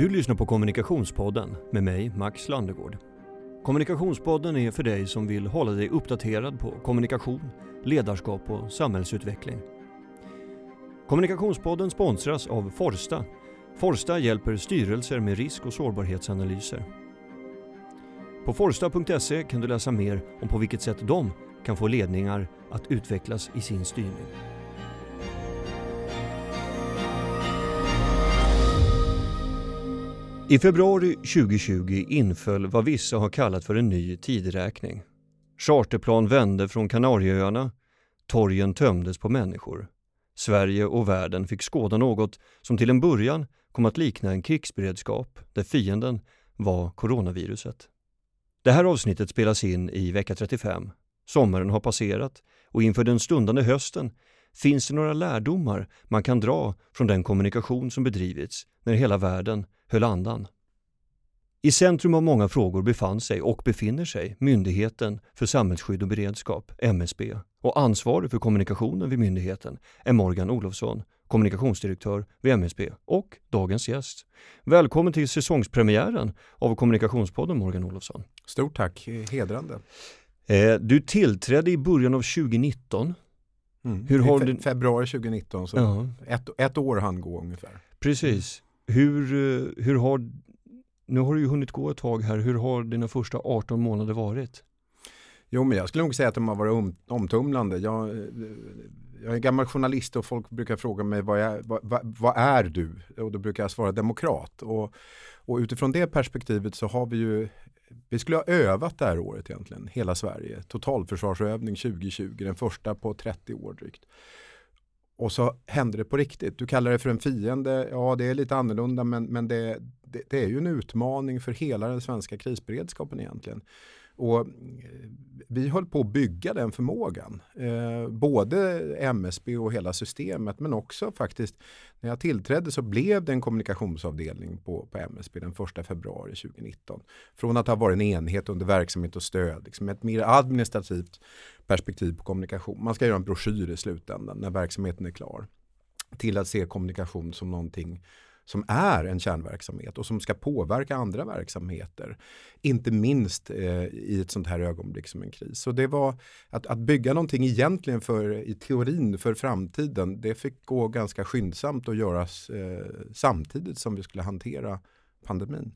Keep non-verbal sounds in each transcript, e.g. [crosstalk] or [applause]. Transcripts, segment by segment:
Du lyssnar på Kommunikationspodden med mig, Max Landegård. Kommunikationspodden är för dig som vill hålla dig uppdaterad på kommunikation, ledarskap och samhällsutveckling. Kommunikationspodden sponsras av Forsta. Forsta hjälper styrelser med risk och sårbarhetsanalyser. På forsta.se kan du läsa mer om på vilket sätt de kan få ledningar att utvecklas i sin styrning. I februari 2020 inföll vad vissa har kallat för en ny tideräkning. Charterplan vände från Kanarieöarna, torgen tömdes på människor. Sverige och världen fick skåda något som till en början kom att likna en krigsberedskap där fienden var coronaviruset. Det här avsnittet spelas in i vecka 35. Sommaren har passerat och inför den stundande hösten finns det några lärdomar man kan dra från den kommunikation som bedrivits när hela världen höll andan. I centrum av många frågor befann sig och befinner sig Myndigheten för samhällsskydd och beredskap, MSB, och ansvarig för kommunikationen vid myndigheten är Morgan Olofsson, kommunikationsdirektör vid MSB och dagens gäst. Välkommen till säsongspremiären av Kommunikationspodden Morgan Olofsson. Stort tack, hedrande. Eh, du tillträdde i början av 2019. Mm. Hur har fe du... Februari 2019, så ja. ett, ett år hann gå ungefär. Precis. Hur, eh, hur har, nu har du ju hunnit gå ett tag här, hur har dina första 18 månader varit? Jo, men jag skulle nog säga att de har varit omtumlande. Jag, eh, jag är gammal journalist och folk brukar fråga mig vad, jag, vad, vad, är du? Och då brukar jag svara demokrat. Och, och utifrån det perspektivet så har vi ju vi skulle ha övat det här året egentligen, hela Sverige. Totalförsvarsövning 2020, den första på 30 år drygt. Och så händer det på riktigt. Du kallar det för en fiende. Ja, det är lite annorlunda, men, men det, det, det är ju en utmaning för hela den svenska krisberedskapen egentligen. Och eh, vi höll på att bygga den förmågan. Eh, både MSB och hela systemet men också faktiskt när jag tillträdde så blev det en kommunikationsavdelning på, på MSB den 1 februari 2019. Från att ha varit en enhet under verksamhet och stöd, liksom ett mer administrativt perspektiv på kommunikation. Man ska göra en broschyr i slutändan när verksamheten är klar. Till att se kommunikation som någonting som är en kärnverksamhet och som ska påverka andra verksamheter. Inte minst eh, i ett sånt här ögonblick som en kris. Så det var att, att bygga någonting egentligen för, i teorin för framtiden. Det fick gå ganska skyndsamt och göras eh, samtidigt som vi skulle hantera pandemin.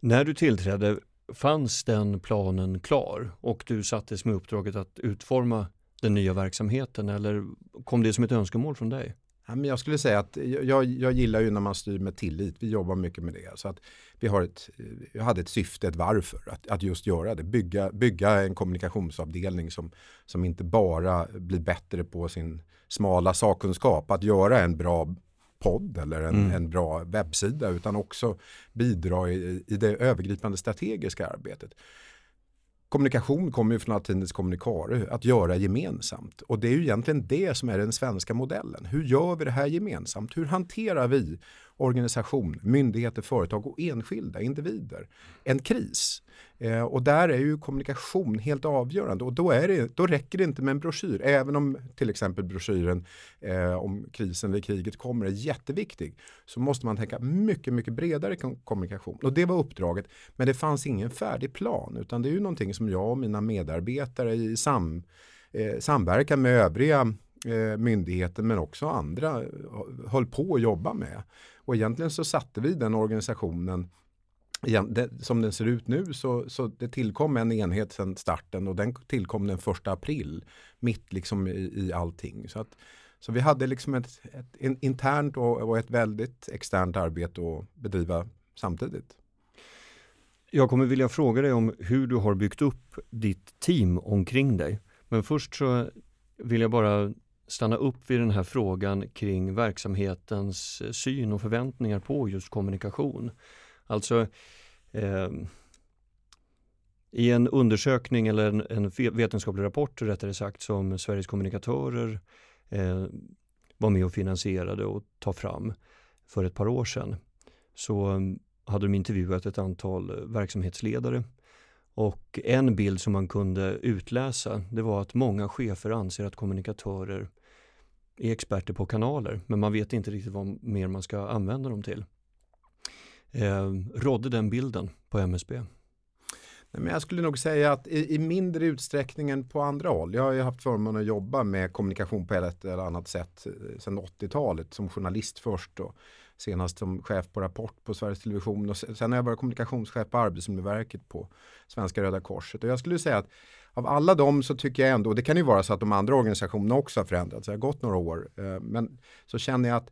När du tillträdde, fanns den planen klar och du sattes med uppdraget att utforma den nya verksamheten eller kom det som ett önskemål från dig? Men jag skulle säga att jag, jag gillar ju när man styr med tillit. Vi jobbar mycket med det. Så att vi har ett, jag hade ett syfte, ett varför att, att just göra det. Bygga, bygga en kommunikationsavdelning som, som inte bara blir bättre på sin smala sakkunskap. Att göra en bra podd eller en, mm. en bra webbsida utan också bidra i, i det övergripande strategiska arbetet. Kommunikation kommer ju från latinets communicare, att göra gemensamt. Och det är ju egentligen det som är den svenska modellen. Hur gör vi det här gemensamt? Hur hanterar vi organisation, myndigheter, företag och enskilda individer en kris? Eh, och där är ju kommunikation helt avgörande och då, är det, då räcker det inte med en broschyr. Även om till exempel broschyren eh, om krisen eller kriget kommer är jätteviktig så måste man tänka mycket, mycket bredare kommunikation. Och det var uppdraget. Men det fanns ingen färdig plan utan det är ju någonting som jag och mina medarbetare i sam, eh, samverkan med övriga myndigheten myndigheter men också andra eh, höll på att jobba med. Och egentligen så satte vi den organisationen igen, det, som den ser ut nu så, så det tillkom en enhet sedan starten och den tillkom den första april. Mitt liksom i, i allting. Så, att, så vi hade liksom ett, ett internt och, och, ett väldigt externt arbete att bedriva samtidigt. Jag kommer vilja fråga dig om hur du har byggt upp ditt team omkring dig. Men först så vill jag bara stanna upp vid den här frågan kring verksamhetens eh, syn och förväntningar på just kommunikation. Alltså eh, i en undersökning eller en, en, vetenskaplig rapport rättare sagt som Sveriges kommunikatörer eh, var med och finansierade och ta fram för ett par år sedan så mm, hade de intervjuat ett antal eh, verksamhetsledare och en bild som man kunde utläsa det var att många chefer anser att kommunikatörer är experter på kanaler men man vet inte riktigt vad mer man ska använda dem till. Eh, rådde den bilden på MSB? Men jag skulle nog säga att i, i, mindre utsträckning än på andra håll. Jag har ju haft förmånen att jobba med kommunikation på ett eller annat sätt eh, sedan 80-talet som journalist först och senast som chef på Rapport på Sveriges Television och sen har jag varit kommunikationschef på Arbetsmiljöverket på Svenska Röda Korset. Och jag skulle säga att av alla dem så tycker jag ändå, och det kan ju vara så att de andra organisationerna också har förändrats, det har gått några år, eh, men så känner jag att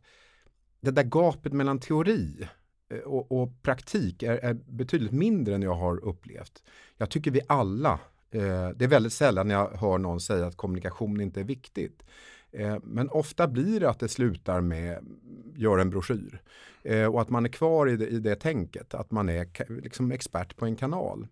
det där gapet mellan teori eh, och, och praktik är, är, betydligt mindre än jag har upplevt. Jag tycker vi alla, eh, det är väldigt sällan jag hör någon säga att kommunikation inte är viktigt. Men ofta blir det att det slutar med gör en broschyr. Och att man är kvar i det, i det tänket, att man är liksom expert på en kanal.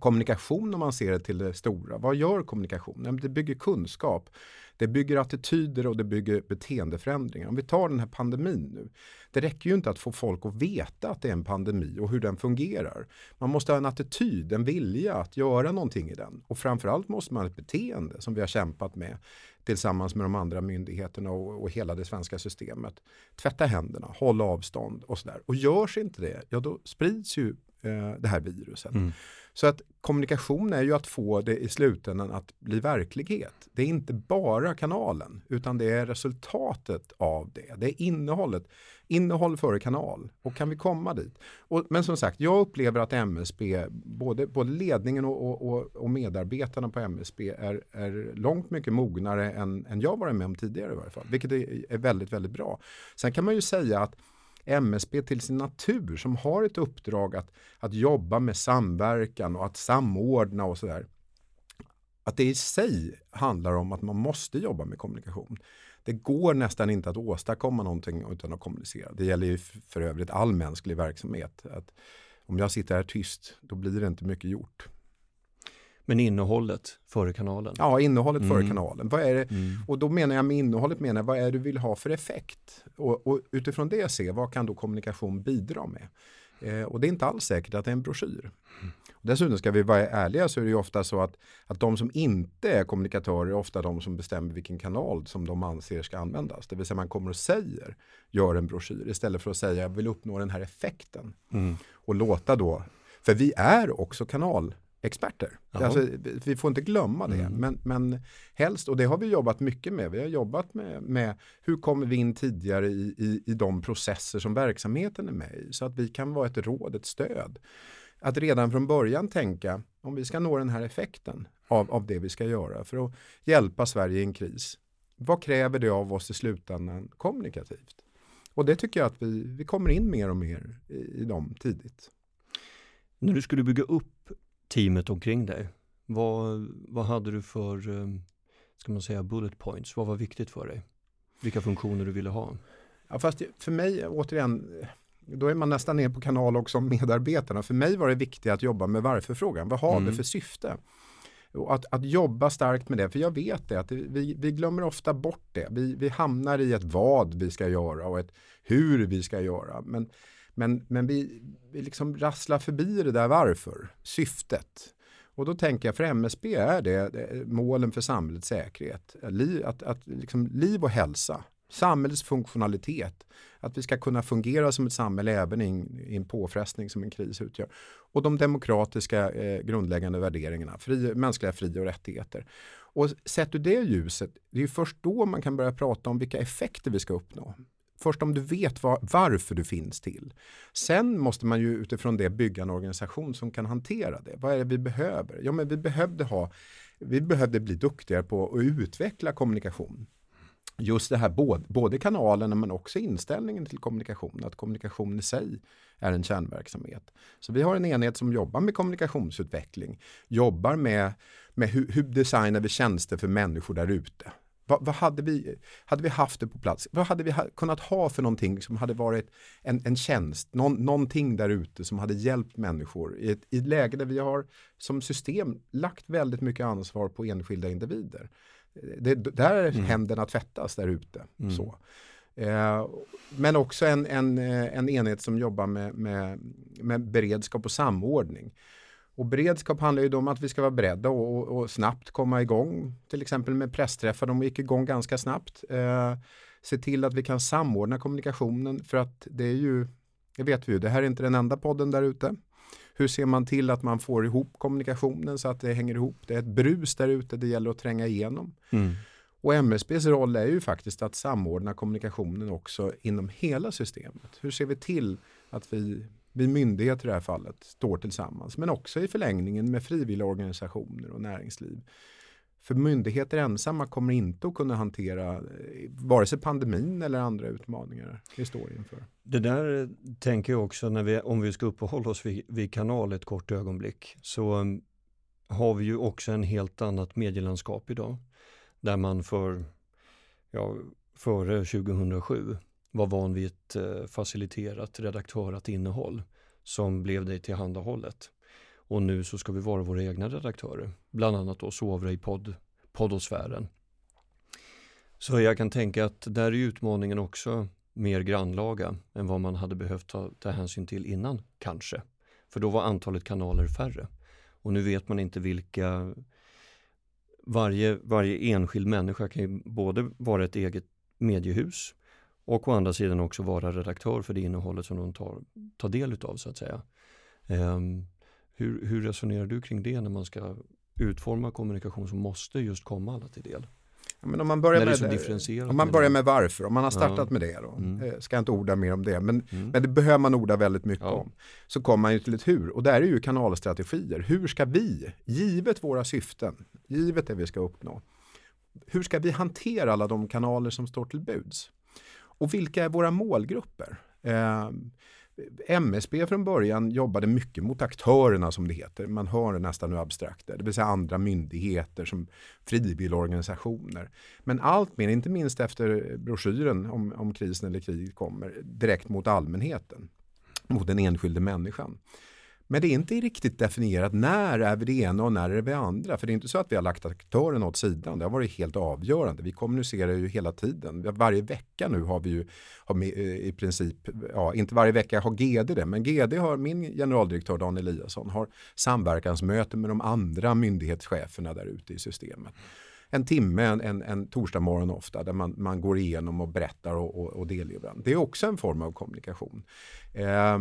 Kommunikation om man ser det till det stora, vad gör kommunikation? Det bygger kunskap. Det bygger attityder och det bygger beteendeförändringar. Om vi tar den här pandemin nu. Det räcker ju inte att få folk att veta att det är en pandemi och hur den fungerar. Man måste ha en attityd, en vilja att göra någonting i den. Och framförallt måste man ha ett beteende som vi har kämpat med tillsammans med de andra myndigheterna och, och hela det svenska systemet. Tvätta händerna, hålla avstånd och sådär. Och görs inte det, ja då sprids ju eh, det här viruset. Mm. Så att kommunikation är ju att få det i slutändan att bli verklighet. Det är inte bara kanalen utan det är resultatet av det. Det är innehållet. Innehåll före kanal. Och kan vi komma dit? Och, men som sagt, jag upplever att MSB, både, både ledningen och, och, och medarbetarna på MSB är, är långt mycket mognare än, än jag varit med om tidigare i varje fall. Vilket är, är väldigt, väldigt bra. Sen kan man ju säga att MSB till sin natur som har ett uppdrag att, att jobba med samverkan och att samordna och sådär. Att det i sig handlar om att man måste jobba med kommunikation. Det går nästan inte att åstadkomma någonting utan att kommunicera. Det gäller ju för övrigt all mänsklig verksamhet. Att om jag sitter här tyst, då blir det inte mycket gjort. Men innehållet före kanalen? Ja, innehållet mm. före kanalen. Vad är det? Mm. Och då menar jag med innehållet, menar jag, vad är det du vill ha för effekt? Och, och utifrån det se, vad kan då kommunikation bidra med? Eh, och det är inte alls säkert att det är en broschyr. Mm. Dessutom ska vi vara ärliga så är det ju ofta så att, att de som inte är kommunikatörer är ofta de som bestämmer vilken kanal som de anser ska användas. Det vill säga man kommer och säger gör en broschyr istället för att säga jag vill uppnå den här effekten. Mm. Och låta då, för vi är också kanal experter. Alltså, vi får inte glömma det. Mm. Men, men helst, och det har vi jobbat mycket med. Vi har jobbat med, med hur kommer vi in tidigare i, i, i de processer som verksamheten är med i. Så att vi kan vara ett råd, ett stöd. Att redan från början tänka om vi ska nå den här effekten av, av det vi ska göra för att hjälpa Sverige i en kris. Vad kräver det av oss i slutändan kommunikativt? Och det tycker jag att vi, vi kommer in mer och mer i, i dem tidigt. När du skulle bygga upp teamet omkring dig. Vad, vad hade du för, eh, ska man säga, bullet points? Vad var viktigt för dig? Vilka funktioner du ville ha? Ja, fast för mig, återigen, då är man nästan ner på kanal också om medarbetarna. För mig var det viktigt att jobba med varför-frågan. Vad har mm. vi för syfte? Och att, att jobba starkt med det, för jag vet det, att vi, vi glömmer ofta bort det. Vi, vi hamnar i ett vad vi ska göra och ett hur vi ska göra. Men men, men vi, vi liksom rasslar förbi det där varför, syftet. Och då tänker jag för MSB är det, det målen för samhällets säkerhet. Liv, att, att liksom, liv och hälsa, samhällets funktionalitet. Att vi ska kunna fungera som ett samhälle även i, en påfrestning som en kris utgör. Och de demokratiska eh, grundläggande värderingarna, fri, mänskliga fri och rättigheter. Och sett ur det ljuset, det är först då man kan börja prata om vilka effekter vi ska uppnå. Först om du vet var, varför du finns till. Sen måste man ju utifrån det bygga en organisation som kan hantera det. Vad är det vi behöver? Ja, men vi behövde ha vi behövde bli duktigare på att utveckla kommunikation. Just det här både, både kanalerna men också inställningen till kommunikation. Att kommunikation i sig är en kärnverksamhet. Så vi har en enhet som jobbar med kommunikationsutveckling. Jobbar med, med hur, hur designar vi tjänster för människor där ute. Vad, vad, hade, vi, hade vi haft det på plats? Vad hade vi ha, kunnat ha för någonting som hade varit en, en tjänst, någon, någonting där ute som hade hjälpt människor i ett, i ett läge där vi har som system lagt väldigt mycket ansvar på enskilda individer. Det, där mm. händerna tvättas där ute. Mm. Så. Eh, men också en, en, en enhet som jobbar med, med, med beredskap och samordning. Och beredskap handlar ju om att vi ska vara beredda och, och, och, snabbt komma igång. Till exempel med pressträffar, de gick igång ganska snabbt. Eh, se till att vi kan samordna kommunikationen för att det är ju Det vet vi ju, det här är inte den enda podden där ute. Hur ser man till att man får ihop kommunikationen så att det hänger ihop? Det är ett brus där ute, det gäller att tränga igenom. Mm. Och MSBs roll är ju faktiskt att samordna kommunikationen också inom hela systemet. Hur ser vi till att vi, vi myndigheter i det här fallet står tillsammans, men också i förlängningen med frivilliga organisationer och näringsliv. För myndigheter ensamma kommer inte att kunna hantera eh, vare sig pandemin eller andra utmaningar vi står inför. Det där eh, tänker jag också när vi, om vi ska uppehålla oss vid, vid kanal ett kort ögonblick, så mm, har vi ju också en helt annat medielandskap idag. Där man för, ja, före 2007 var van vid ett eh, faciliterat, redaktörat innehåll som blev dig tillhandahållet. Och nu så ska vi vara våra egna redaktörer, bland annat då sovra i podd, poddosfären. Så jag kan tänka att där är utmaningen också mer grannlaga än vad man hade behövt ta, ta hänsyn till innan, kanske. För då var antalet kanaler färre. Och nu vet man inte vilka varje, varje enskild människa kan ju både vara ett eget mediehus och å andra sidan också vara redaktör för det innehållet som de tar, tar del utav så att säga. Um, hur, hur resonerar du kring det när man ska utforma kommunikation som måste just komma alla till del? men om man börjar, med, om man börjar med varför, om man har startat ja. med det då, mm. Eh, ska jag inte orda mer om det, men, mm. men det behöver man orda väldigt mycket ja. om. Så kommer man ju till ett hur, och där är ju kanalstrategier. Hur ska vi, givet våra syften, givet det vi ska uppnå, hur ska vi hantera alla de kanaler som står till buds? Och vilka är våra målgrupper? Eh, MSB från början jobbade mycket mot aktörerna som det heter. Man hör nästan hur abstrakt det är. Det vill säga andra myndigheter som frivilligorganisationer. Men allt mer, inte minst efter broschyren om, om krisen eller kriget kommer, direkt mot allmänheten. Mot den enskilde människan. Men det är inte riktigt definierat när är vi det ena och när är vi det andra. För det är inte så att vi har lagt aktören åt sidan. Det har varit helt avgörande. Vi kommunicerar ju hela tiden. Varje vecka nu har vi ju har med, eh, i princip, ja inte varje vecka har GD det, men GD har min generaldirektör Dan Eliasson har samverkansmöte med de andra myndighetscheferna där ute i systemet en timme en, en, en torsdag morgon ofta där man, man går igenom och berättar och, och, och delger varandra. Det är också en form av kommunikation. Eh,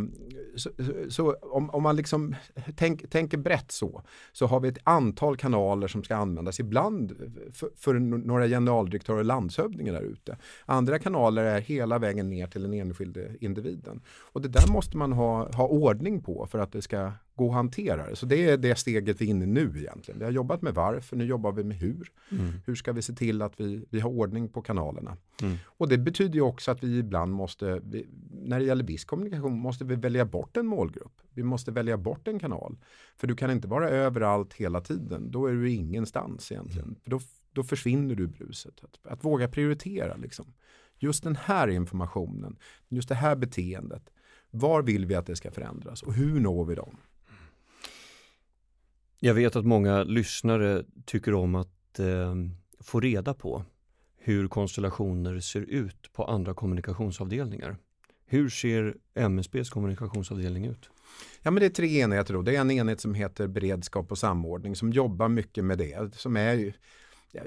så, så om, om, man liksom tänk, tänker brett så, så har vi ett antal kanaler som ska användas ibland för, för några generaldirektörer och landshövdingar där ute. Andra kanaler är hela vägen ner till den enskilde individen. Och det där måste man ha, ha ordning på för att det ska gå att hantera det. Så det är det steget vi är inne i nu egentligen. Vi har jobbat med varför, nu jobbar vi med hur. Mm. Hur ska vi se till att vi, vi har ordning på kanalerna? Mm. Och det betyder ju också att vi ibland måste, vi, när det gäller viss kommunikation, måste vi välja bort en målgrupp. Vi måste välja bort en kanal. För du kan inte vara överallt hela tiden. Då är du ingenstans egentligen. Mm. För då, då försvinner du bruset. Att, att våga prioritera liksom. Just den här informationen, just det här beteendet. Var vill vi att det ska förändras och hur når vi dem? Jag vet att många lyssnare tycker om att eh, få reda på hur konstellationer ser ut på andra kommunikationsavdelningar. Hur ser MSBs kommunikationsavdelning ut? Ja, men det är tre enheter. Då. Det är en enhet som heter beredskap och samordning som jobbar mycket med det. Som är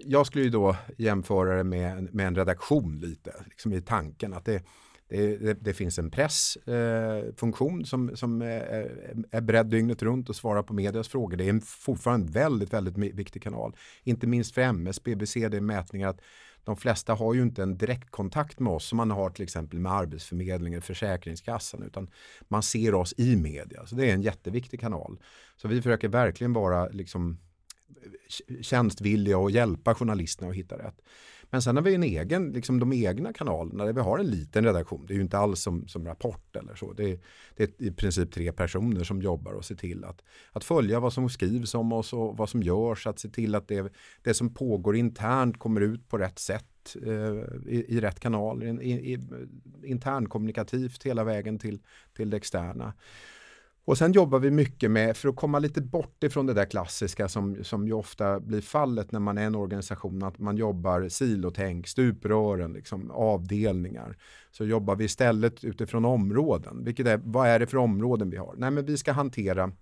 jag skulle ju då jämföra det med, med en redaktion lite, liksom i tanken att det, det, det, det finns en pressfunktion eh, som, som är, är beredd dygnet runt och svarar på medias frågor. Det är en, fortfarande en väldigt, väldigt viktig kanal. Inte minst för MSB. Vi ser det i mätningar att de flesta har ju inte en direktkontakt med oss som man har till exempel med Arbetsförmedlingen, Försäkringskassan, utan man ser oss i media. Så det är en jätteviktig kanal. Så vi försöker verkligen vara liksom eh, tjänstvilliga och hjälpa journalisterna att hitta rätt. Men sen har vi en egen, liksom de egna kanalerna där vi har en liten redaktion. Det är ju inte alls som, som Rapport eller så. Det är, det är i princip tre personer som jobbar och ser till att, att följa vad som skrivs om oss och vad som görs. Att se till att det, det som pågår internt kommer ut på rätt sätt eh, i, i, rätt kanal. I, i, internkommunikativt hela vägen till, till det externa. Och sen jobbar vi mycket med, för att komma lite bort ifrån det där klassiska som, som ju ofta blir fallet när man är en organisation, att man jobbar silotänk, stuprören, liksom, avdelningar. Så jobbar vi istället utifrån områden. Vilket är, vad är det för områden vi har? Nej, men vi ska hantera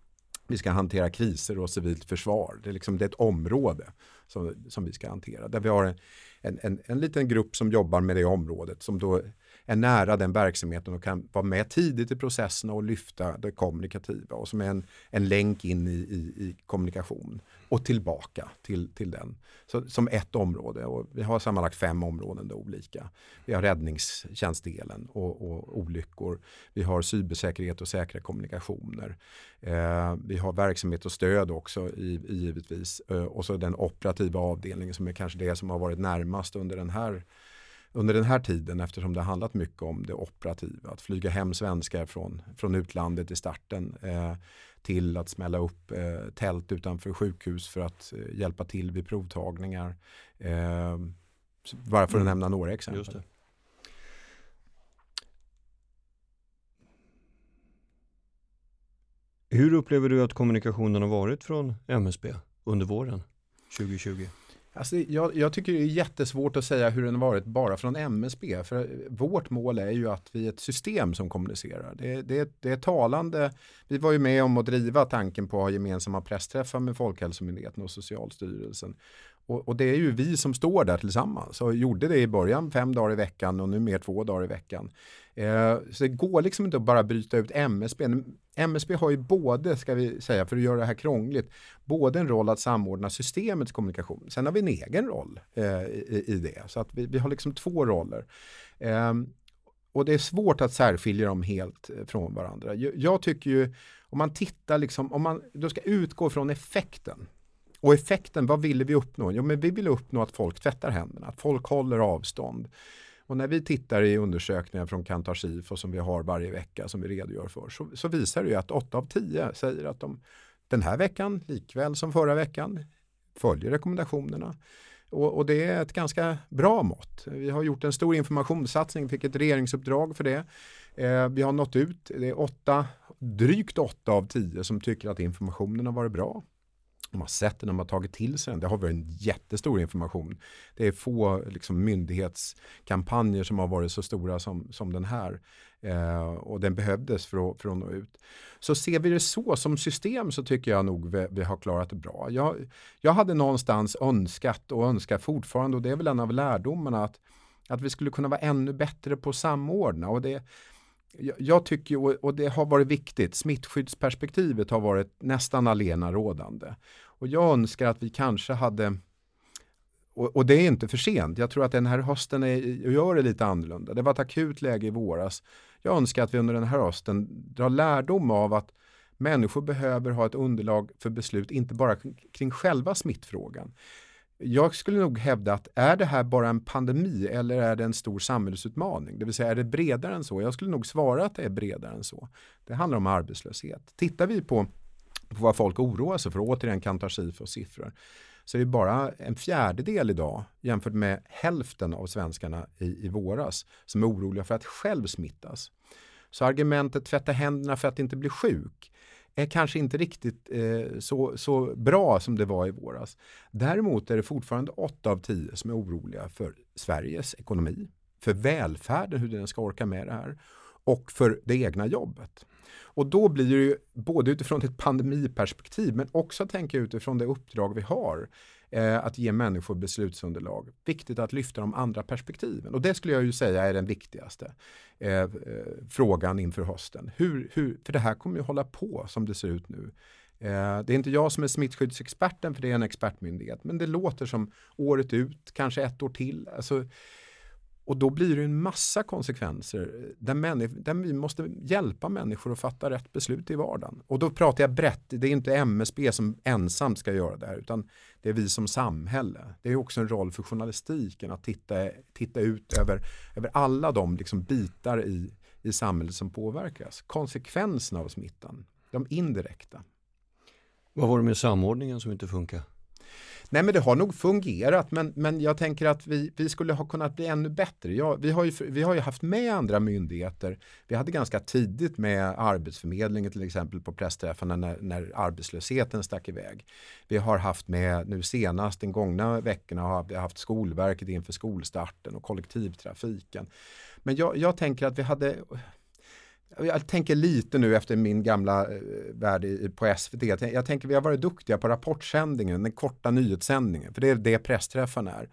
vi ska hantera kriser och civilt försvar. Det är, liksom, det är ett område som, som vi ska hantera. Där vi har en, en, en, en liten grupp som jobbar med det området som då är nära den verksamheten och kan vara med tidigt i processerna och lyfta det kommunikativa och som är en, en länk in i, i, i kommunikation och tillbaka till, till den. Så, som ett område och vi har sammanlagt fem områden då olika. Vi har räddningstjänstdelen och, och olyckor. Vi har cybersäkerhet och säkra kommunikationer. Eh, vi har verksamhet och stöd också i, givetvis eh, och så den operativa avdelningen som är kanske det som har varit närmast under den här under den här tiden eftersom det har handlat mycket om det operativa. Att flyga hem svenskar från, från utlandet i starten eh, till att smälla upp eh, tält utanför sjukhus för att eh, hjälpa till vid provtagningar. Eh, bara för att mm. nämna några exempel. Hur upplever du att kommunikationen har varit från MSB under våren 2020? Alltså, jag, jag, tycker det är jättesvårt att säga hur den har varit bara från MSB. För vårt mål är ju att vi är ett system som kommunicerar. Det, det, det är talande. Vi var ju med om att driva tanken på att ha gemensamma pressträffar med Folkhälsomyndigheten och Socialstyrelsen. Och, och, det är ju vi som står där tillsammans och gjorde det i början fem dagar i veckan och nu mer två dagar i veckan. Eh, så det går liksom inte att bara bryta ut MSB. MSB har ju både, ska vi säga, för att göra det här krångligt, både en roll att samordna systemets kommunikation. Sen har vi en egen roll eh, i, i, det. Så att vi, vi har liksom två roller. Eh, och det är svårt att särskilja dem helt eh, från varandra. Jag, jag tycker ju, om man tittar liksom, om man då ska utgå från effekten. Och effekten, vad ville vi uppnå? Jo, men vi ville uppnå att folk tvättar händerna, att folk håller avstånd. Och när vi tittar i undersökningar från Kantar Sifo som vi har varje vecka som vi redogör för så, så visar det ju att 8 av 10 säger att de den här veckan, likväl som förra veckan, följer rekommendationerna. Och, och, det är ett ganska bra mått. Vi har gjort en stor informationssatsning, fick ett regeringsuppdrag för det. Eh, vi har nått ut, det är åtta, drygt 8 av 10 som tycker att informationen har varit bra de har sett den, de har tagit till sig den. Det har varit en jättestor information. Det är få liksom, myndighetskampanjer som har varit så stora som, som den här. Eh, och den behövdes för att, för att nå ut. Så ser vi det så som system så tycker jag nog vi, vi har klarat det bra. Jag, jag hade någonstans önskat och önskar fortfarande och det är väl en av lärdomarna att, att vi skulle kunna vara ännu bättre på att samordna. Och det, jag tycker, och det har varit viktigt, smittskyddsperspektivet har varit nästan alena rådande. Och jag önskar att vi kanske hade och, och, det är inte för sent. Jag tror att den här hösten är, gör det lite annorlunda. Det var ett akut läge i våras. Jag önskar att vi under den här hösten drar lärdom av att människor behöver ha ett underlag för beslut, inte bara kring själva smittfrågan. Jag skulle nog hävda att är det här bara en pandemi eller är det en stor samhällsutmaning? Det vill säga är det bredare än så? Jag skulle nog svara att det är bredare än så. Det handlar om arbetslöshet. Tittar vi på, på vad folk oroar sig för, återigen Kantar och siffror, så är det bara en fjärdedel idag jämfört med hälften av svenskarna i, i våras som är oroliga för att själv smittas. Så argumentet tvätta händerna för att inte bli sjuk är kanske inte riktigt eh, så, så bra som det var i våras. Däremot är det fortfarande 8 av 10 som är oroliga för Sveriges ekonomi, för välfärden, hur den ska orka med det här och för det egna jobbet. Och då blir det ju både utifrån ett pandemiperspektiv men också att tänka utifrån det uppdrag vi har eh, att ge människor beslutsunderlag. Viktigt att lyfta de andra perspektiven och det skulle jag ju säga är den viktigaste eh, eh, frågan inför hösten. Hur, hur, för det här kommer ju hålla på som det ser ut nu. Eh, det är inte jag som är smittskyddsexperten för det är en expertmyndighet men det låter som året ut, kanske ett år till. Alltså, och då blir det en massa konsekvenser eh, där, där, vi måste hjälpa människor att fatta rätt beslut i vardagen. Och då pratar jag brett, det är inte MSB som ensamt ska göra det här utan det är vi som samhälle. Det är också en roll för journalistiken att titta, titta ut över, över alla de liksom bitar i, i samhället som påverkas. Konsekvenserna av smittan, de indirekta. Vad var det med samordningen som inte funkar? Nej men det har nog fungerat men, men jag tänker att vi, vi skulle ha kunnat bli ännu bättre. Ja, vi, har ju, vi har ju haft med andra myndigheter. Vi hade ganska tidigt med Arbetsförmedlingen till exempel på pressträffarna när, när arbetslösheten stack iväg. Vi har haft med nu senast den gångna veckorna har vi haft Skolverket inför skolstarten och kollektivtrafiken. Men jag, jag tänker att vi hade jag tänker lite nu efter min gamla eh, värld på SVT. Jag tänker vi har varit duktiga på rapportsändningen, den korta nyhetssändningen. För det är det pressträffarna är.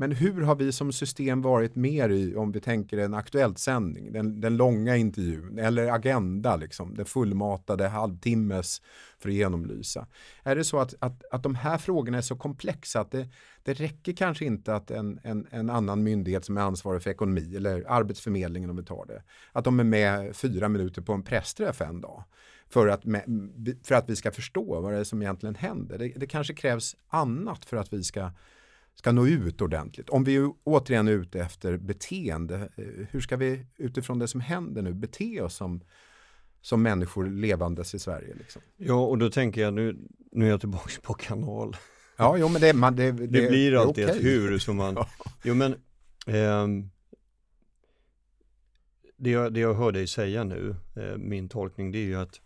Men hur har vi som system varit mer i, om vi tänker en aktuellt sändning, den, den långa intervjun eller agenda, liksom, den fullmatade halvtimmes för att genomlysa. Är det så att, att, att de här frågorna är så komplexa att det, det räcker kanske inte att en, en, en annan myndighet som är ansvarig för ekonomi eller Arbetsförmedlingen om vi tar det, att de är med fyra minuter på en pressträff en dag för att, för att vi ska förstå vad det är som egentligen händer. Det, det kanske krävs annat för att vi ska ska nå ut ordentligt. Om vi återigen är ute efter beteende, eh, hur ska vi utifrån det som händer nu bete oss som, som människor levandes i Sverige? Liksom? Ja, och då tänker jag nu, nu är jag tillbaka på kanal. Ja, jo, men det, man, det, [laughs] det, det blir alltid okay. ett hur som man, jo men eh, det, jag, det jag hör dig säga nu, eh, min tolkning, det är ju att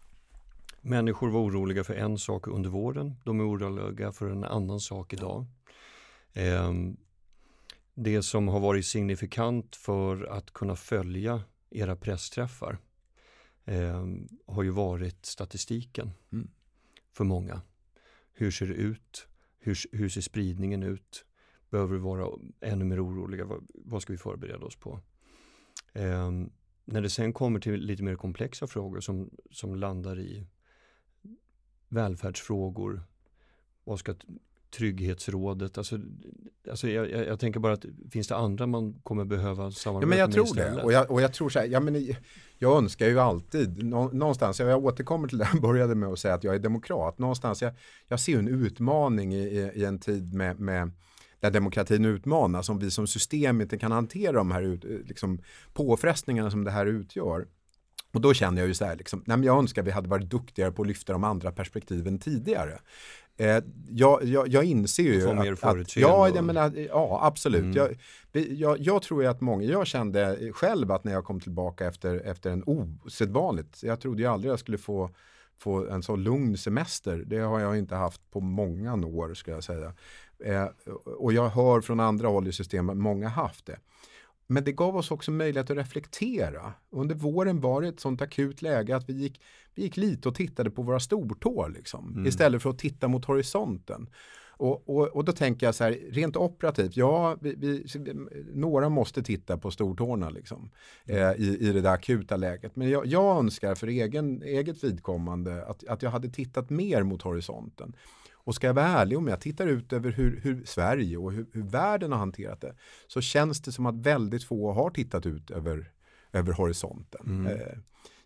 människor var oroliga för en sak under våren, de är oroliga för en annan sak idag. Ehm, det som har varit signifikant för att kunna följa era pressträffar ehm, har ju varit statistiken mm. för många. Hur ser det ut? Hur, hur ser spridningen ut? Behöver vi vara ännu mer oroliga? Vad, vad ska vi förbereda oss på? Um, när det sen kommer till lite mer komplexa frågor som, som landar i välfärdsfrågor, vad ska Trygghetsrådet. Alltså, alltså jag, jag, jag, tänker bara att finns det andra man kommer behöva samarbeta ja, men jag med tror istället? det. Och jag, och jag tror så här, ja, men jag önskar ju alltid, någonstans, jag återkommer till det jag [laughs] började med att säga att jag är demokrat. Någonstans, jag, jag ser en utmaning i, i, i en tid med, med där demokratin utmanas, om vi som system inte kan hantera de här liksom, påfrestningarna som det här utgör. Och då känner jag ju så här, liksom, nej, jag önskar vi hade varit duktigare på att lyfta de andra perspektiven tidigare. Eh, jag, jag, jag inser ju att, att, ja, jag menar, ja, absolut. Mm. Jag, jag, jag, tror att många, jag kände själv att när jag kom tillbaka efter, efter en osedvanligt, jag trodde ju aldrig jag skulle få, få en så lugn semester. Det har jag inte haft på många år ska jag säga. Eh, och jag hör från andra håll i systemet, många haft det. Men det gav oss också möjlighet att reflektera. Under våren var det ett sånt akut läge att vi gick, vi gick lite och tittade på våra stortår liksom, mm. istället för att titta mot horisonten. Och, och, och, då tänker jag så här, rent operativt, ja, vi, vi, några måste titta på stortårna liksom, mm. eh, i, i det där akuta läget. Men jag, jag önskar för egen, eget vidkommande att, att jag hade tittat mer mot horisonten. Och ska jag vara ärlig om jag tittar ut över hur, hur Sverige och hur, hur, världen har hanterat det så känns det som att väldigt få har tittat ut över, över horisonten. Mm. Eh,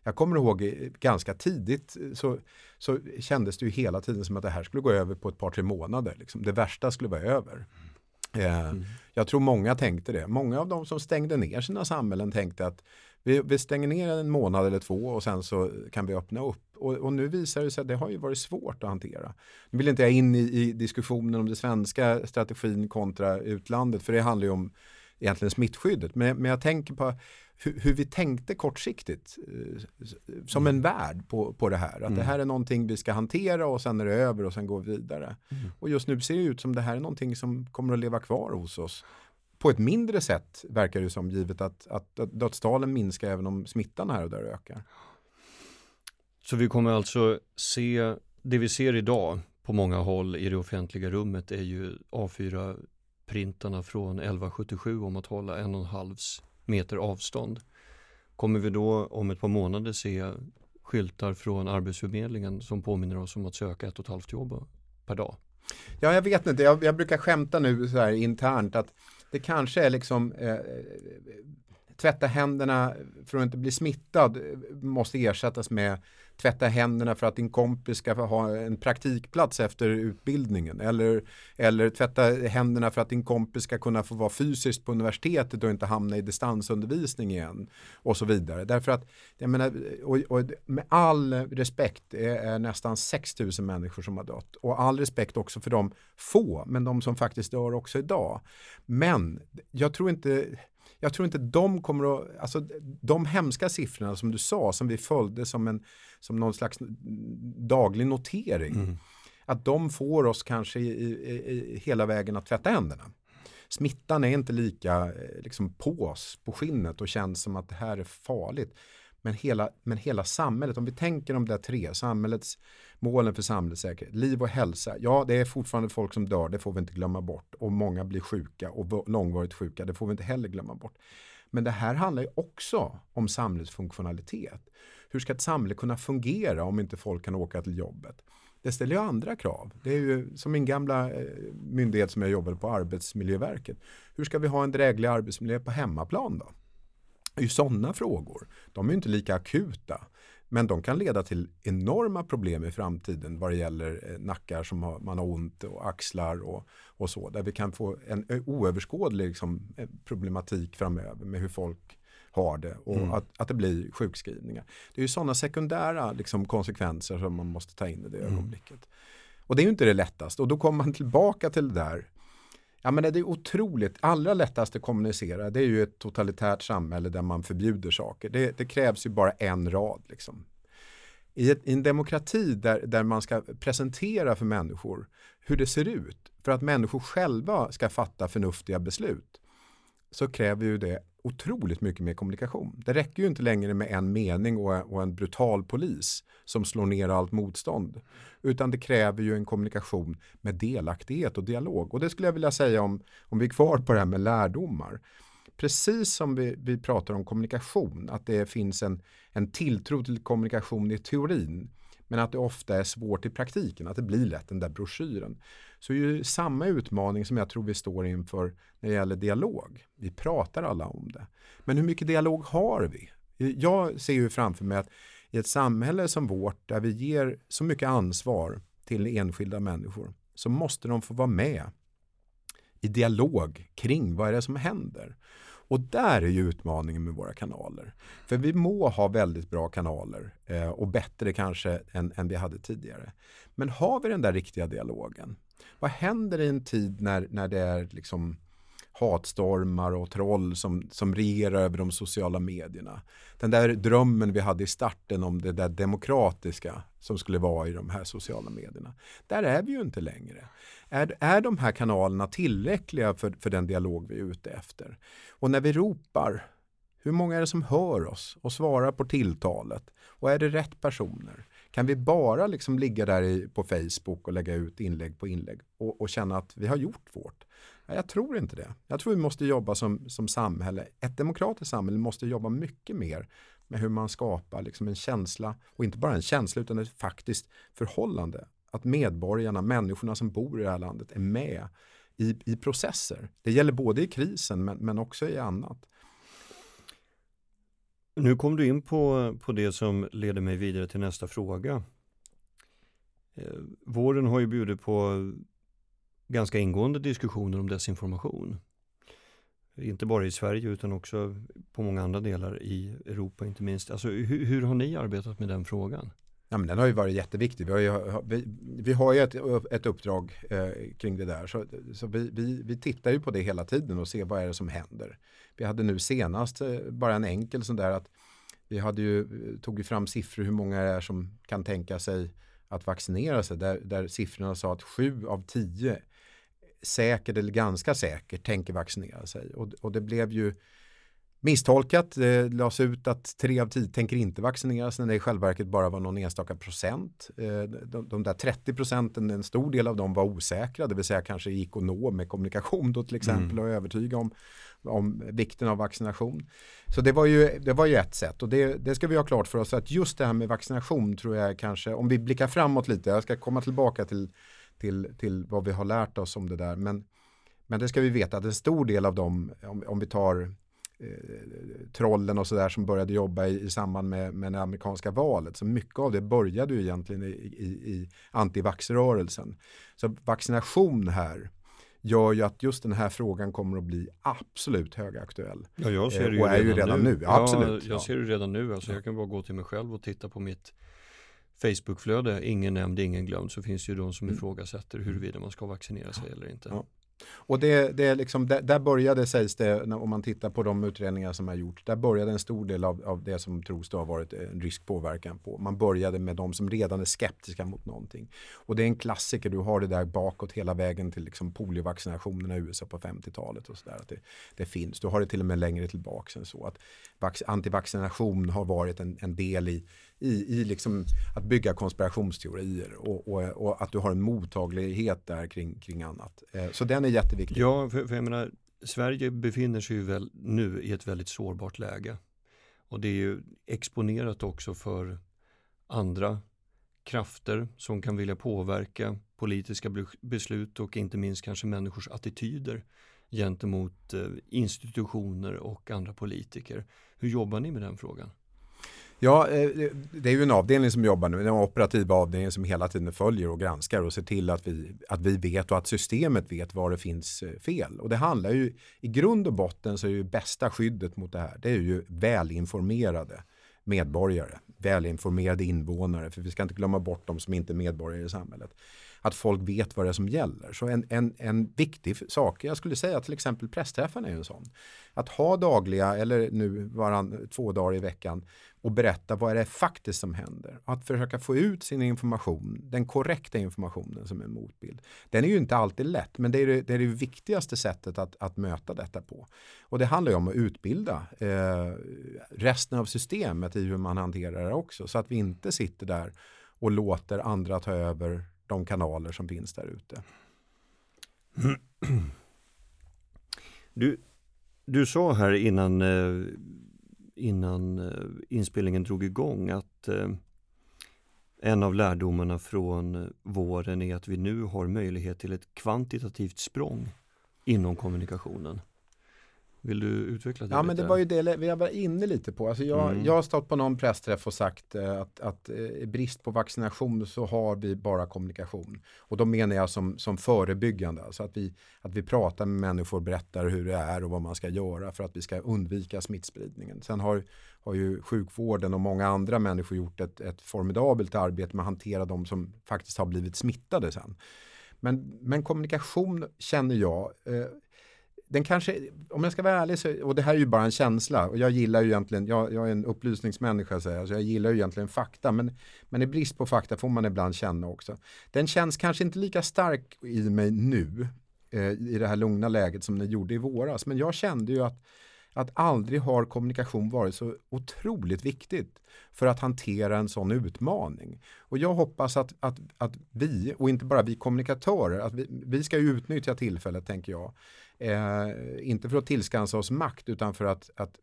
jag kommer ihåg ganska tidigt eh, så, så kändes det ju hela tiden som att det här skulle gå över på ett par tre månader. Liksom. Det värsta skulle vara över. Eh, mm. Jag tror många tänkte det. Många av de som stängde ner sina samhällen tänkte att vi, vi stänger ner en månad eller två och sen så kan vi öppna upp. Och, och, nu visar det sig att det har ju varit svårt att hantera. Nu vill inte jag in i, i diskussionen om den svenska strategin kontra utlandet för det handlar ju om egentligen smittskyddet. Men, men jag tänker på hur, hur, vi tänkte kortsiktigt eh, som en värld på, på det här. Att mm. det här är någonting vi ska hantera och sen är det över och sen går vi vidare. Mm. Och just nu ser det ut som det här är någonting som kommer att leva kvar hos oss på ett mindre sätt verkar det som givet att, att, att dödstalen minskar även om smittan här och där ökar. Så vi kommer alltså se, det vi ser idag på många håll i det offentliga rummet är ju A4-printarna från 1177 om att hålla en och en halv meter avstånd. Kommer vi då om ett par månader se skyltar från Arbetsförmedlingen som påminner oss om att söka ett och ett halvt jobb per dag? Ja, jag vet inte. Jag, jag brukar skämta nu så här internt att det kanske är liksom eh, tvätta händerna för att inte bli smittad eh, måste ersättas med tvätta händerna för att din kompis ska ha en praktikplats efter utbildningen. Eller, eller tvätta händerna för att din kompis ska kunna få vara fysiskt på universitetet och inte hamna i distansundervisning igen. Och så vidare. Därför att, jag menar, och, och med all respekt, det är nästan 6 000 människor som har dött. Och all respekt också för de få, men de som faktiskt dör också idag. Men jag tror inte jag tror inte de kommer att, alltså de hemska siffrorna som du sa, som vi följde som, en, som någon slags daglig notering, mm. att de får oss kanske i, i, i, hela vägen att tvätta händerna. Smittan är inte lika eh, liksom, på oss, på skinnet och känns som att det här är farligt. Men hela, men hela samhället, om vi tänker de där tre, samhällets målen för samhällssäkerhet, liv och hälsa. Ja, det är fortfarande folk som dör, det får vi inte glömma bort. Och många blir sjuka och långvarigt sjuka, det får vi inte heller glömma bort. Men det här handlar ju också om samhällets funktionalitet. Hur ska ett samhälle kunna fungera om inte folk kan åka till jobbet? Det ställer ju andra krav. Det är ju som min gamla eh, myndighet som jag jobbade på, Arbetsmiljöverket. Hur ska vi ha en dräglig arbetsmiljö på hemmaplan då? Är ju sådana frågor. De är inte lika akuta. Men de kan leda till enorma problem i framtiden vad det gäller eh, nackar som har, man har ont och axlar och, och så. Där vi kan få en oöverskådlig liksom, eh, problematik framöver med hur folk har det och mm. att, att det blir sjukskrivningar. Det är ju sådana sekundära liksom, konsekvenser som man måste ta in i det mm. ögonblicket. Och det är ju inte det lättaste och då kommer man tillbaka till det där Ja men det är otroligt, allra lättast att kommunicera det är ju ett totalitärt samhälle där man förbjuder saker. Det, det krävs ju bara en rad. Liksom. I, ett, I, en demokrati där, där man ska presentera för människor hur det ser ut för att människor själva ska fatta förnuftiga beslut så kräver ju det otroligt mycket mer kommunikation. Det räcker ju inte längre med en mening och, och en brutal polis som slår ner allt motstånd. Utan det kräver ju en kommunikation med delaktighet och dialog. Och det skulle jag vilja säga om, om vi är kvar på det här med lärdomar. Precis som vi, vi pratar om kommunikation, att det finns en, en tilltro till kommunikation i teorin men att det ofta är svårt i praktiken, att det blir lätt den där broschyren. Så är ju samma utmaning som jag tror vi står inför när det gäller dialog. Vi pratar alla om det. Men hur mycket dialog har vi? Jag ser ju framför mig att i ett samhälle som vårt där vi ger så mycket ansvar till enskilda människor så måste de få vara med i dialog kring vad är det som händer. Och där är ju utmaningen med våra kanaler. För vi må ha väldigt bra kanaler eh, och bättre kanske än, än vi hade tidigare. Men har vi den där riktiga dialogen? Vad händer i en tid när, när det är liksom hatstormar och troll som, som regerar över de sociala medierna. Den där drömmen vi hade i starten om det där demokratiska som skulle vara i de här sociala medierna. Där är vi ju inte längre. Är, är de här kanalerna tillräckliga för, för den dialog vi är ute efter? Och när vi ropar, hur många är det som hör oss och svarar på tilltalet? Och är det rätt personer? Kan vi bara liksom ligga där i, på Facebook och lägga ut inlägg på inlägg och, och känna att vi har gjort vårt? Jag tror inte det. Jag tror vi måste jobba som, som samhälle. Ett demokratiskt samhälle måste jobba mycket mer med hur man skapar liksom en känsla, och inte bara en känsla utan ett faktiskt förhållande. Att medborgarna, människorna som bor i det här landet är med i, i processer. Det gäller både i krisen men, men också i annat. Nu kom du in på, på det som leder mig vidare till nästa fråga. Eh, våren har ju bjudit på ganska ingående diskussioner om desinformation. Inte bara i Sverige utan också på många andra delar i Europa inte minst. Alltså, hur, hur har ni arbetat med den frågan? Ja, men den har ju varit jätteviktig. Vi har ju, vi, vi har ju ett, ett uppdrag eh, kring det där. Så, så vi, vi, vi, tittar ju på det hela tiden och ser vad är det som händer. Vi hade nu senast eh, bara en enkel sån där att vi hade ju, eh, tog ju fram siffror hur många det är som kan tänka sig att vaccinera sig. Där, där siffrorna sa att sju av tio säkert eller ganska säkert tänker vaccinera sig. Och, och det blev ju misstolkat. Det lades ut att tre av tio tänker inte vaccineras när det i själva verket bara var någon enstaka procent. Eh, de, de där 30 procenten, en stor del av dem var osäkra, det vill säga kanske gick att nå med kommunikation då till exempel mm. och övertyga om, om vikten av vaccination. Så det var ju, det var ju ett sätt och det, det ska vi ha klart för oss att just det här med vaccination tror jag kanske, om vi blickar framåt lite, jag ska komma tillbaka till till, till vad vi har lärt oss om det där. Men, men det ska vi veta att en stor del av dem, om, om vi tar eh, trollen och sådär som började jobba i, i samband med, med det amerikanska valet. Så mycket av det började ju egentligen i, i, i antivaxrörelsen. Så vaccination här gör ju att just den här frågan kommer att bli absolut högaktuell. Ja, jag ser det ju, och är redan, ju redan nu. nu. Ja, absolut. jag ser det redan nu. Alltså, Jag kan bara gå till mig själv och titta på mitt Facebookflöde, ingen nämnd, ingen glömd, så finns det ju de som mm. ifrågasätter huruvida man ska vaccinera sig eller inte. Ja. Och det, det är liksom, där, där började, sägs det, om man tittar på de utredningar som har gjorts, där började en stor del av, av det som tros ha varit eh, en riskpåverkan på. Man började med de som redan är skeptiska mot någonting. Och det är en klassiker, du har det där bakåt hela vägen till liksom poliovaccinationerna i USA på 50-talet och sådär. Det, det finns, du har det till och med längre tillbaka än så. Att antivaccination har varit en, en del i i, i liksom att bygga konspirationsteorier och, och, och, att du har en mottaglighet där kring, kring annat. Eh, så den är jätteviktig. Ja, för, för jag menar, Sverige befinner sig ju väl nu i ett väldigt sårbart läge. Och det är ju exponerat också för andra krafter som kan vilja påverka politiska beslut och inte minst kanske människors attityder gentemot eh, institutioner och andra politiker. Hur jobbar ni med den frågan? Ja, eh, det är ju en avdelning som jobbar nu, den operativa avdelningen som hela tiden följer och granskar och ser till att vi, att vi vet och att systemet vet var det finns eh, fel. Och det handlar ju, i grund och botten så är ju bästa skyddet mot det här, det är ju välinformerade medborgare, välinformerade invånare, för vi ska inte glömma bort de som inte är medborgare i samhället. Att folk vet vad det är som gäller. Så en, en, en viktig sak, jag skulle säga till exempel pressträffarna är en sån. Att ha dagliga, eller nu varann, två dagar i veckan, och berätta vad är det faktiskt som händer. Att försöka få ut sin information, den korrekta informationen som en motbild. Den är ju inte alltid lätt, men det är det, det, är det viktigaste sättet att, att möta detta på. Och det handlar ju om att utbilda eh, resten av systemet i hur man hanterar det också, så att vi inte sitter där och låter andra ta över de kanaler som finns där ute. [clears throat] Du, du sa här innan eh, innan eh, inspelningen drog igång att eh, en av lärdomarna från våren är att vi nu har möjlighet till ett kvantitativt språng inom kommunikationen. Vill du utveckla det Ja, lite? men det var ju det vi var inne lite på. Alltså jag, mm. jag har stått på någon pressträff och sagt eh, att, att eh, brist på vaccination så har vi bara kommunikation. Och då menar jag som, som förebyggande, alltså att vi, att vi pratar med människor, berättar hur det är och vad man ska göra för att vi ska undvika smittspridningen. Sen har, har ju sjukvården och många andra människor gjort ett, ett formidabelt arbete med att hantera de som faktiskt har blivit smittade sen. Men, men kommunikation känner jag eh, den kanske, om jag ska vara ärlig, så, och det här är ju bara en känsla, och jag gillar ju egentligen, jag, jag är en upplysningsmänniska, så, här, så jag gillar ju egentligen fakta, men, men i brist på fakta får man ibland känna också. Den känns kanske inte lika stark i mig nu, eh, i det här lugna läget som den gjorde i våras, men jag kände ju att att aldrig har kommunikation varit så otroligt viktigt för att hantera en sån utmaning. Och jag hoppas att, att, att vi, och inte bara vi kommunikatörer, att vi, vi ska utnyttja tillfället tänker jag, Eh, inte för att tillskansa oss makt utan för att, att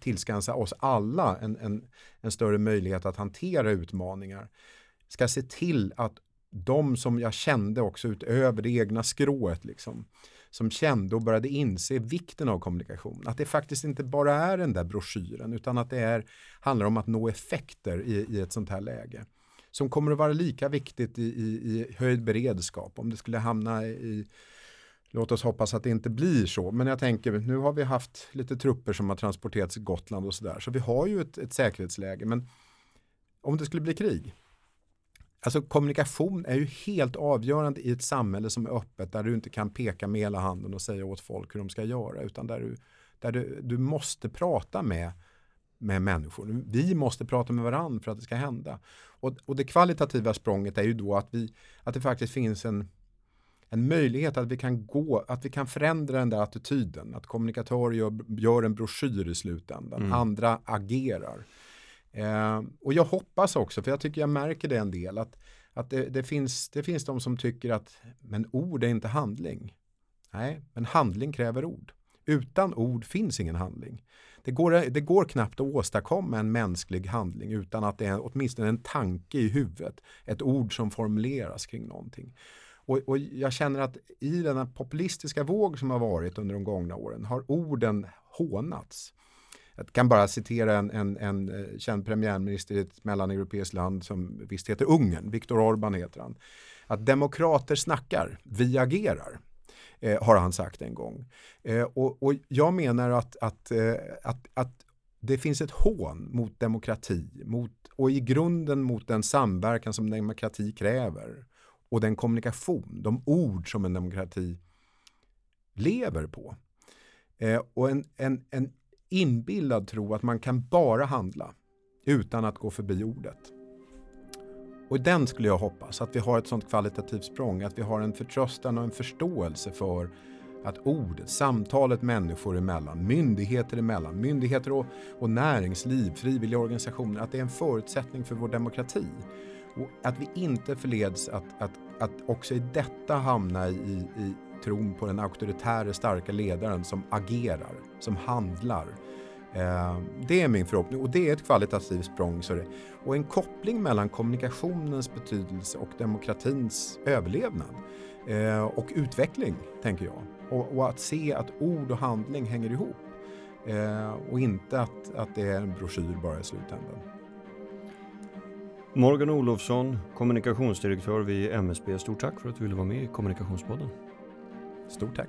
tillskansa oss alla en, en, en större möjlighet att hantera utmaningar. Ska se till att de som jag kände också utöver det egna skrået liksom, som kände och började inse vikten av kommunikation. Att det faktiskt inte bara är den där broschyren utan att det är, handlar om att nå effekter i, i ett sånt här läge. Som kommer att vara lika viktigt i, i, i höjd beredskap om det skulle hamna i Låt oss hoppas att det inte blir så. Men jag tänker, nu har vi haft lite trupper som har transporterats till Gotland och sådär. Så vi har ju ett, ett säkerhetsläge. Men om det skulle bli krig. Alltså kommunikation är ju helt avgörande i ett samhälle som är öppet. Där du inte kan peka med hela handen och säga åt folk hur de ska göra. Utan där du, där du, du måste prata med med människor. Vi måste prata med varandra för att det ska hända. Och, och det kvalitativa språnget är ju då att, vi, att det faktiskt finns en, en möjlighet att vi kan gå, att vi kan förändra den där attityden. Att kommunikatörer gör, gör en broschyr i slutändan, mm. andra agerar. Eh, och jag hoppas också, för jag tycker jag märker det en del, att, att det, det, finns, det finns de som tycker att men ord är inte handling. Nej, men handling kräver ord. Utan ord finns ingen handling. Det går, det går knappt att åstadkomma en mänsklig handling utan att det är åtminstone en tanke i huvudet. Ett ord som formuleras kring någonting. Och, och, jag känner att i den populistiska våg som har varit under de gångna åren har orden hånats. Jag kan bara citera en, en, en eh, känd premiärminister i ett mellaneuropeiskt land som visst heter Ungern, Viktor Orban heter han. Att demokrater snackar, vi agerar. Eh, har han sagt en gång. Eh, och, och, jag menar att, att, eh, att, att det finns ett hån mot demokrati mot, och i grunden mot den samverkan som demokrati kräver och den kommunikation, de ord som en demokrati lever på. Eh, och en, en, en inbillad tro att man kan bara handla utan att gå förbi ordet. Och den skulle jag hoppas, att vi har ett sånt kvalitativt språng, att vi har en förtröstan och en förståelse för att ordet, samtalet människor emellan, myndigheter emellan, myndigheter och, och näringsliv, frivilliga organisationer, att det är en förutsättning för vår demokrati. Och att vi inte förleds att, att, att också i detta hamna i, i tron på den auktoritära starka ledaren som agerar, som handlar. Eh, det är min förhoppning och det är ett kvalitativt språng. Så det, och en koppling mellan kommunikationens betydelse och demokratins överlevnad eh, och utveckling, tänker jag. Och, och, att se att ord och handling hänger ihop. Eh, och inte att, att det är en broschyr bara i slutändan. Morgan Olofsson, kommunikationsdirektör vid MSB. Stort tack för att du ville vara med i Kommunikationspodden. Stort tack.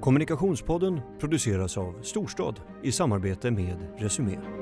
Kommunikationspodden produceras av Storstad i samarbete med Resumé.